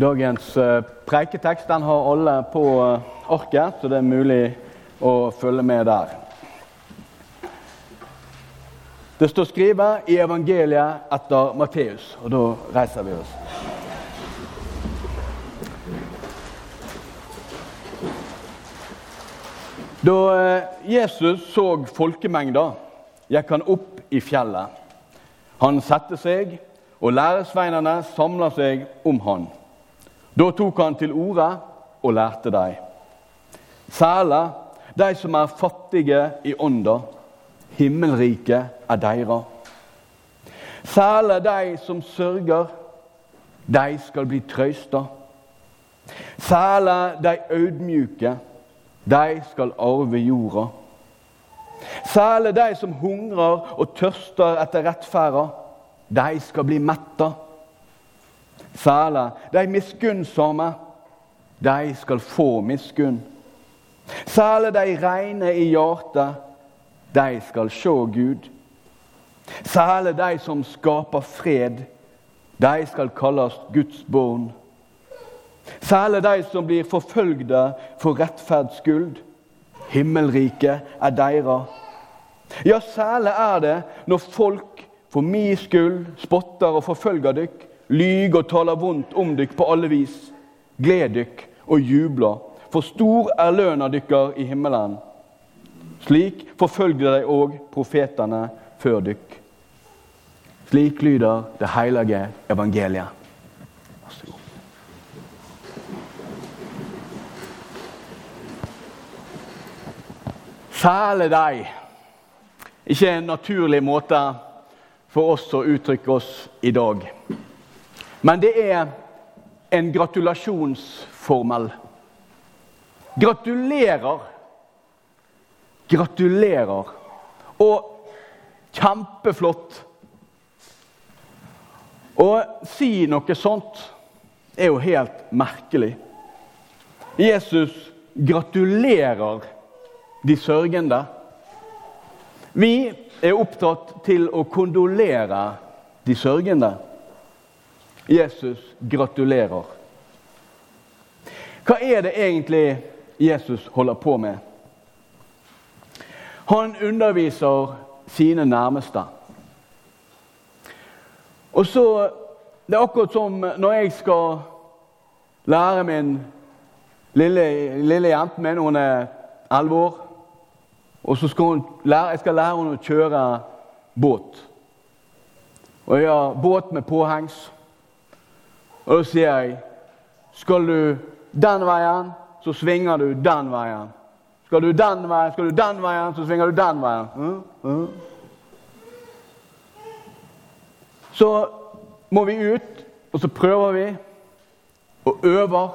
Dagens eh, preiketekst den har alle på eh, arket, så det er mulig å følge med der. Det står skrevet i evangeliet etter Matteus, og da reiser vi oss. Da eh, Jesus så folkemengda, gikk han opp i fjellet. Han satte seg, og læresveinene samla seg om han. Da tok han til orde og lærte dem. Særlig de som er fattige i ånda. Himmelriket er deres. Særlig de som sørger. De skal bli trøsta. Særlig de audmjuke. De skal arve jorda. Særlig de som hungrer og tørster etter rettferda. De skal bli metta. Særlig de miskunnsomme. De skal få miskunn. Særlig de reine i hjertet. De skal se Gud. Særlig de som skaper fred. De skal kalles Guds barn. Særlig de som blir forfølgde for rettferds skyld. Himmelriket er deres. Ja, særlig er det når folk for mi skyld spotter og forfølger dykk, lyger og taler vondt om dykk på alle vis. Gled dykk og jubler, for stor er lønna dykkar i himmelen. Slik forfølgde de òg profetene før dykk. Slik lyder det hellige evangeliet. Vær så god. Særlig deg. Ikke en naturlig måte for oss å uttrykke oss i dag. Men det er en gratulasjonsformel. Gratulerer. Gratulerer. Og kjempeflott. Å si noe sånt er jo helt merkelig. Jesus gratulerer de sørgende. Vi er opptatt til å kondolere de sørgende. Jesus gratulerer. Hva er det egentlig Jesus holder på med? Han underviser sine nærmeste. Og så, Det er akkurat som når jeg skal lære min lille, lille jenten min Hun er elleve år. Og så skal hun lære, jeg skal lære henne å kjøre båt. Og jeg har båt med påhengs. Og da sier jeg skal du den veien, så svinger du den veien. Skal du den veien, skal du den veien, så svinger du den veien. Mm, mm. Så må vi ut, og så prøver vi og øver.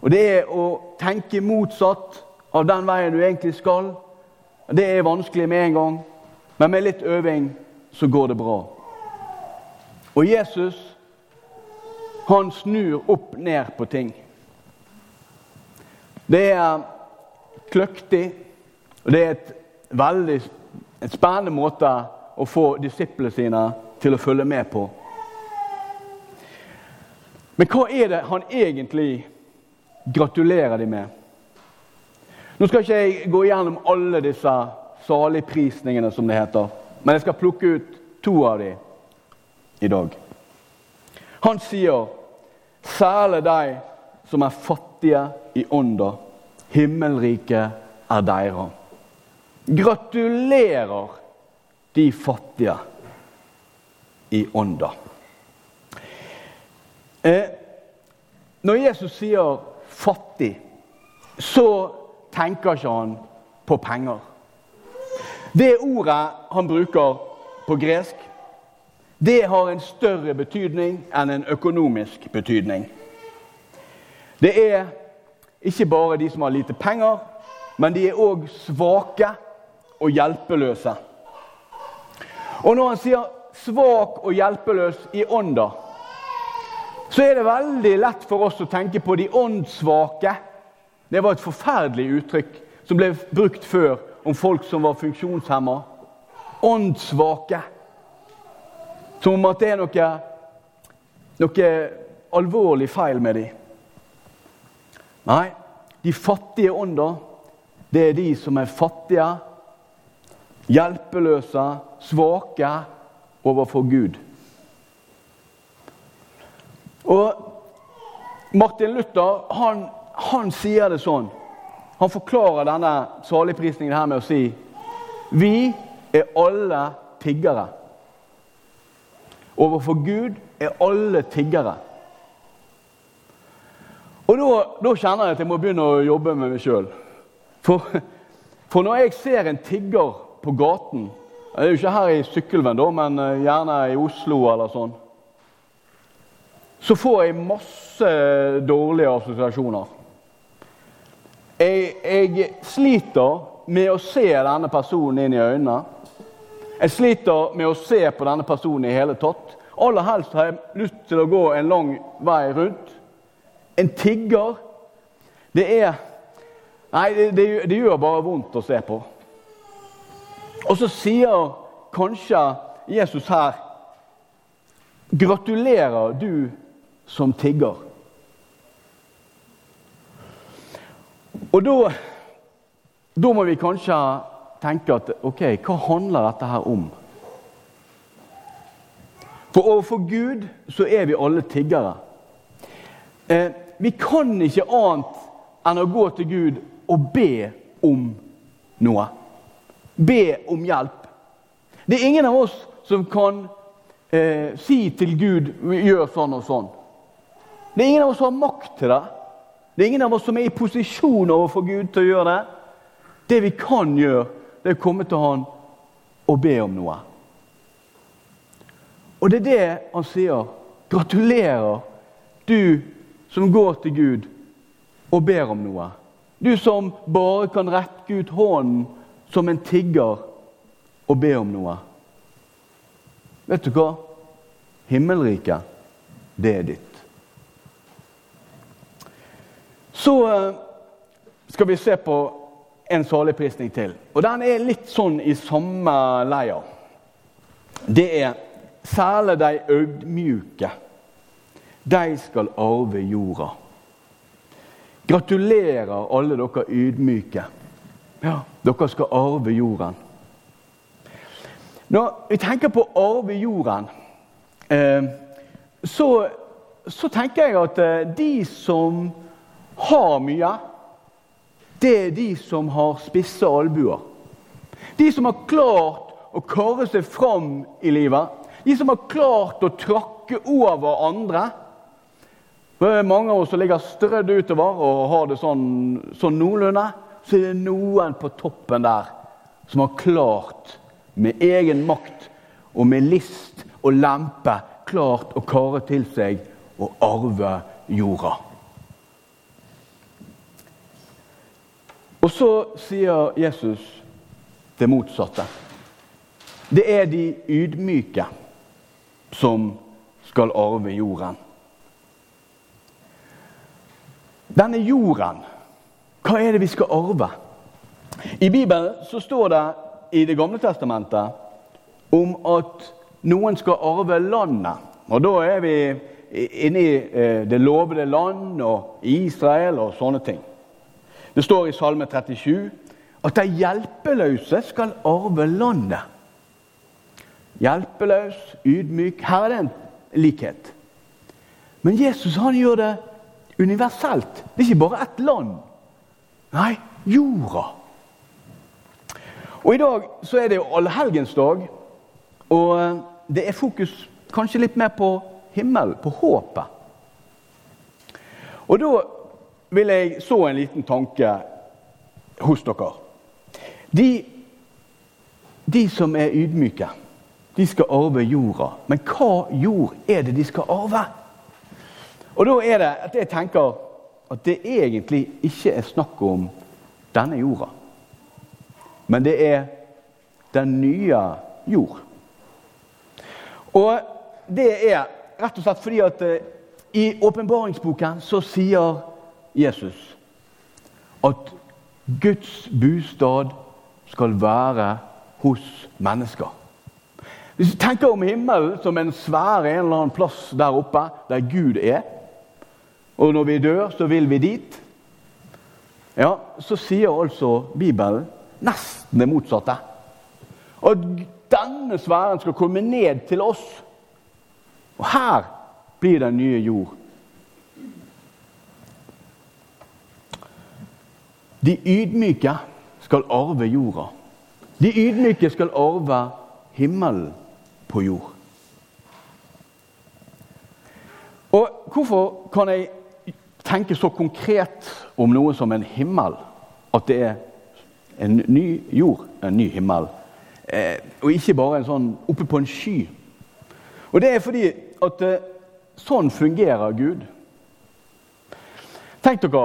Og det er å tenke motsatt av den veien du egentlig skal. Det er vanskelig med en gang, men med litt øving så går det bra. Og Jesus han snur opp ned på ting. Det er kløktig, og det er et veldig et spennende måte å få disiplene sine til å følge med på. Men hva er det han egentlig gratulerer dem med? Nå skal ikke jeg gå gjennom alle disse saligprisningene, som det heter, men jeg skal plukke ut to av dem i dag. Han sier særlig de som er fattige i ånda. Himmelriket er deres. Gratulerer de fattige i ånda. Eh, når Jesus sier 'fattig', så tenker ikke han på penger. Det ordet han bruker på gresk, det har en større betydning enn en økonomisk betydning. Det er ikke bare de som har lite penger, men de er òg svake og hjelpeløse. Og når han sier 'svak og hjelpeløs i ånda', så er det veldig lett for oss å tenke på de åndssvake. Det var et forferdelig uttrykk som ble brukt før om folk som var funksjonshemma. Åndssvake. Som om at det er noe, noe alvorlig feil med dem. Nei, de fattige ånder, det er de som er fattige, hjelpeløse, svake overfor Gud. Og Martin Luther han, han sier det sånn. Han forklarer denne saligprisningen her med å si vi er alle tiggere. Overfor Gud er alle tiggere. Og da, kjenner jeg at jeg må begynne å jobbe med meg sjøl. For, for, når jeg ser en tigger på gaten Det er jo ikke her i Sykkylven, da, men eh, gjerne i Oslo eller sånn. Så får jeg masse dårlige assosiasjoner. Jeg, jeg sliter med å se denne personen inn i øynene. Jeg sliter med å se på denne personen i hele tatt. Aller helst har jeg lyst til å gå en lang vei rundt. En tigger Det er Nei, det, det, det gjør bare vondt å se på. Og så sier kanskje Jesus her Gratulerer, du som tigger. Og da, da må vi kanskje tenke at ok, hva handler dette her om? For overfor Gud så er vi alle tiggere. Eh, vi kan ikke annet enn å gå til Gud og be om noe. Be om hjelp. Det er ingen av oss som kan eh, si til Gud 'gjør sånn og sånn'. Det er ingen av oss som har makt til det. Det er ingen av oss som er i posisjon overfor Gud til å gjøre det. Det vi kan gjøre, det er å komme til Han og be om noe. Og det er det han sier. Gratulerer, du som går til Gud og ber om noe. Du som bare kan rekke ut hånden som en tigger og be om noe. Vet du hva? Himmelriket, det er ditt. Så eh, skal vi se på en saligprisning til. Og Den er litt sånn i samme leia. Det er Særlig de audmjuke. De skal arve jorda. Gratulerer, alle dere ydmyke. Ja, dere skal arve jorden. Når vi tenker på å arve jorden, eh, så, så, tenker jeg at eh, de som har mye, det er de som har spisse albuer. De som har klart å karre seg fram i livet. De som har klart å trakke over andre. Det er mange av oss som ligger strødd utover og har det sånn, sånn noenlunde. Så er det noen på toppen der som har klart, med egen makt og med list og lempe, klart å kare til seg og arve jorda. Og så sier Jesus det motsatte. Det er de ydmyke som skal arve jorden. Denne jorden, hva er det vi skal arve? I Bibelen så står det i Det gamle testamentet om at noen skal arve landet. Og da er vi inne i eh, det lovede land og Israel og sånne ting. Det står i Salme 37 at de hjelpeløse skal arve landet. Hjelpeløs, ydmyk. Her er det en likhet. Men Jesus han gjør det universelt. Det er ikke bare ett land. Nei, jorda. Og I dag så er det jo allhelgensdag, og eh, det er fokus kanskje litt mer på himmel, på håpet. Og da vil jeg så en liten tanke hos dere. De, de som er ydmyke de skal arve jorda. Men hva jord er det de skal arve? Og da er det at jeg tenker at det egentlig ikke er snakk om denne jorda. Men det er den nye jord. Og det er rett og slett fordi at eh, i åpenbaringsboken så sier Jesus at Guds bostad skal være hos mennesker. Hvis du tenker om himmelen som en svær en eller annen plass der oppe, der Gud er, og når vi dør, så vil vi dit. Ja, så sier altså Bibelen nesten det motsatte. At denne sfæren skal komme ned til oss. Og her blir den nye jord. De ydmyke skal arve jorda. De ydmyke skal arve himmelen på jord. Og Hvorfor kan jeg tenke så konkret om noe som en himmel? At det er en ny jord, en ny himmel. Eh, og ikke bare en sånn oppe på en sky. Og Det er fordi at eh, sånn fungerer Gud. Tenk dere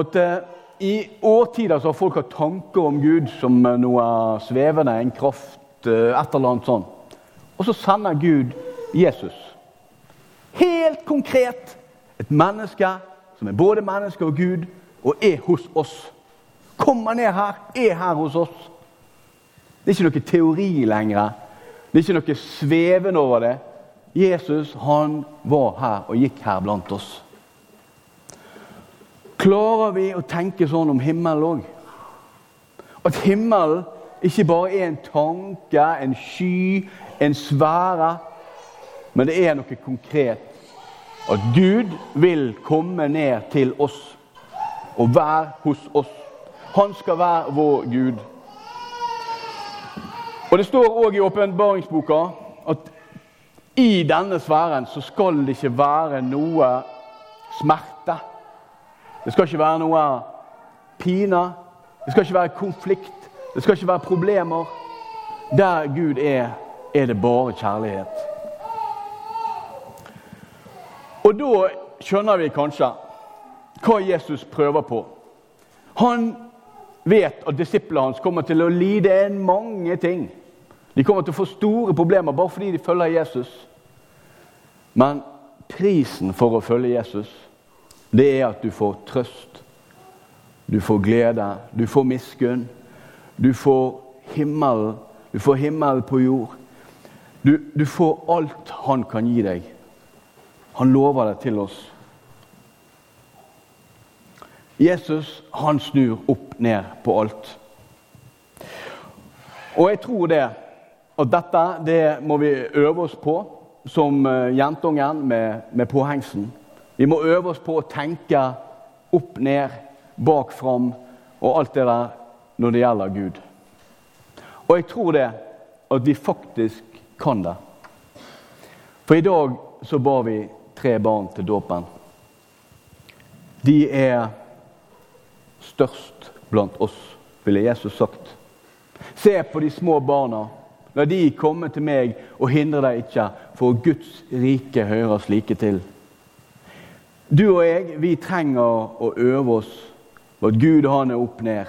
at eh, i årtider så har folk hatt tanker om Gud som noe svevende, en kraft, eh, et eller annet sånt. Og så sender Gud Jesus. Helt konkret et menneske som er både menneske og Gud, og er hos oss. Kommer ned her, er her hos oss. Det er ikke noe teori lenger. Det er ikke noe svevende over det. Jesus han var her og gikk her blant oss. Klarer vi å tenke sånn om himmelen òg? At himmelen ikke bare er en tanke, en sky, en sfære, men det er noe konkret. At Gud vil komme ned til oss og være hos oss. Han skal være vår Gud. Og Det står òg i åpenbaringsboka at i denne sfæren så skal det ikke være noe smerte. Det skal ikke være noe pine. Det skal ikke være konflikt. Det skal ikke være problemer. Der Gud er, er det bare kjærlighet. Og da skjønner vi kanskje hva Jesus prøver på. Han vet at disiplene hans kommer til å lide en mange ting. De kommer til å få store problemer bare fordi de følger Jesus. Men prisen for å følge Jesus, det er at du får trøst. Du får glede, du får miskunn. Du får himmelen. Du får himmelen på jord. Du, du får alt han kan gi deg. Han lover det til oss. Jesus han snur opp ned på alt. Og jeg tror det at dette det må vi øve oss på som eh, jentungen med, med påhengsen. Vi må øve oss på å tenke opp, ned, bak, fram og alt det der når det gjelder Gud. Og jeg tror det at vi faktisk kan det. For i dag så bar vi tre barn til dåpen. De er størst blant oss, ville Jesus sagt. Se på de små barna. La de komme til meg, og hindre deg ikke, for Guds rike hører slike til. Du og jeg, vi trenger å øve oss på at Gud han er opp ned.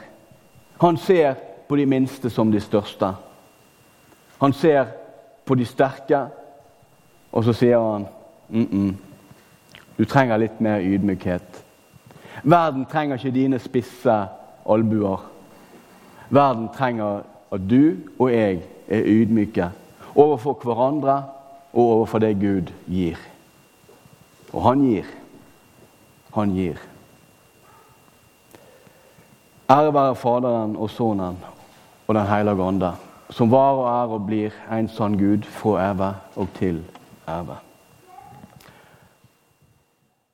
Han ser på de minste som de største. Han ser på de sterke, og så sier han mm -mm, du trenger litt mer ydmykhet. Verden trenger ikke dine spisse albuer. Verden trenger at du og jeg er ydmyke overfor hverandre og overfor det Gud gir. Og han gir. Han gir. Ære være Faderen og Sønnen og Den hellige ånde, som var og er og blir en sann Gud fra evig og til evig.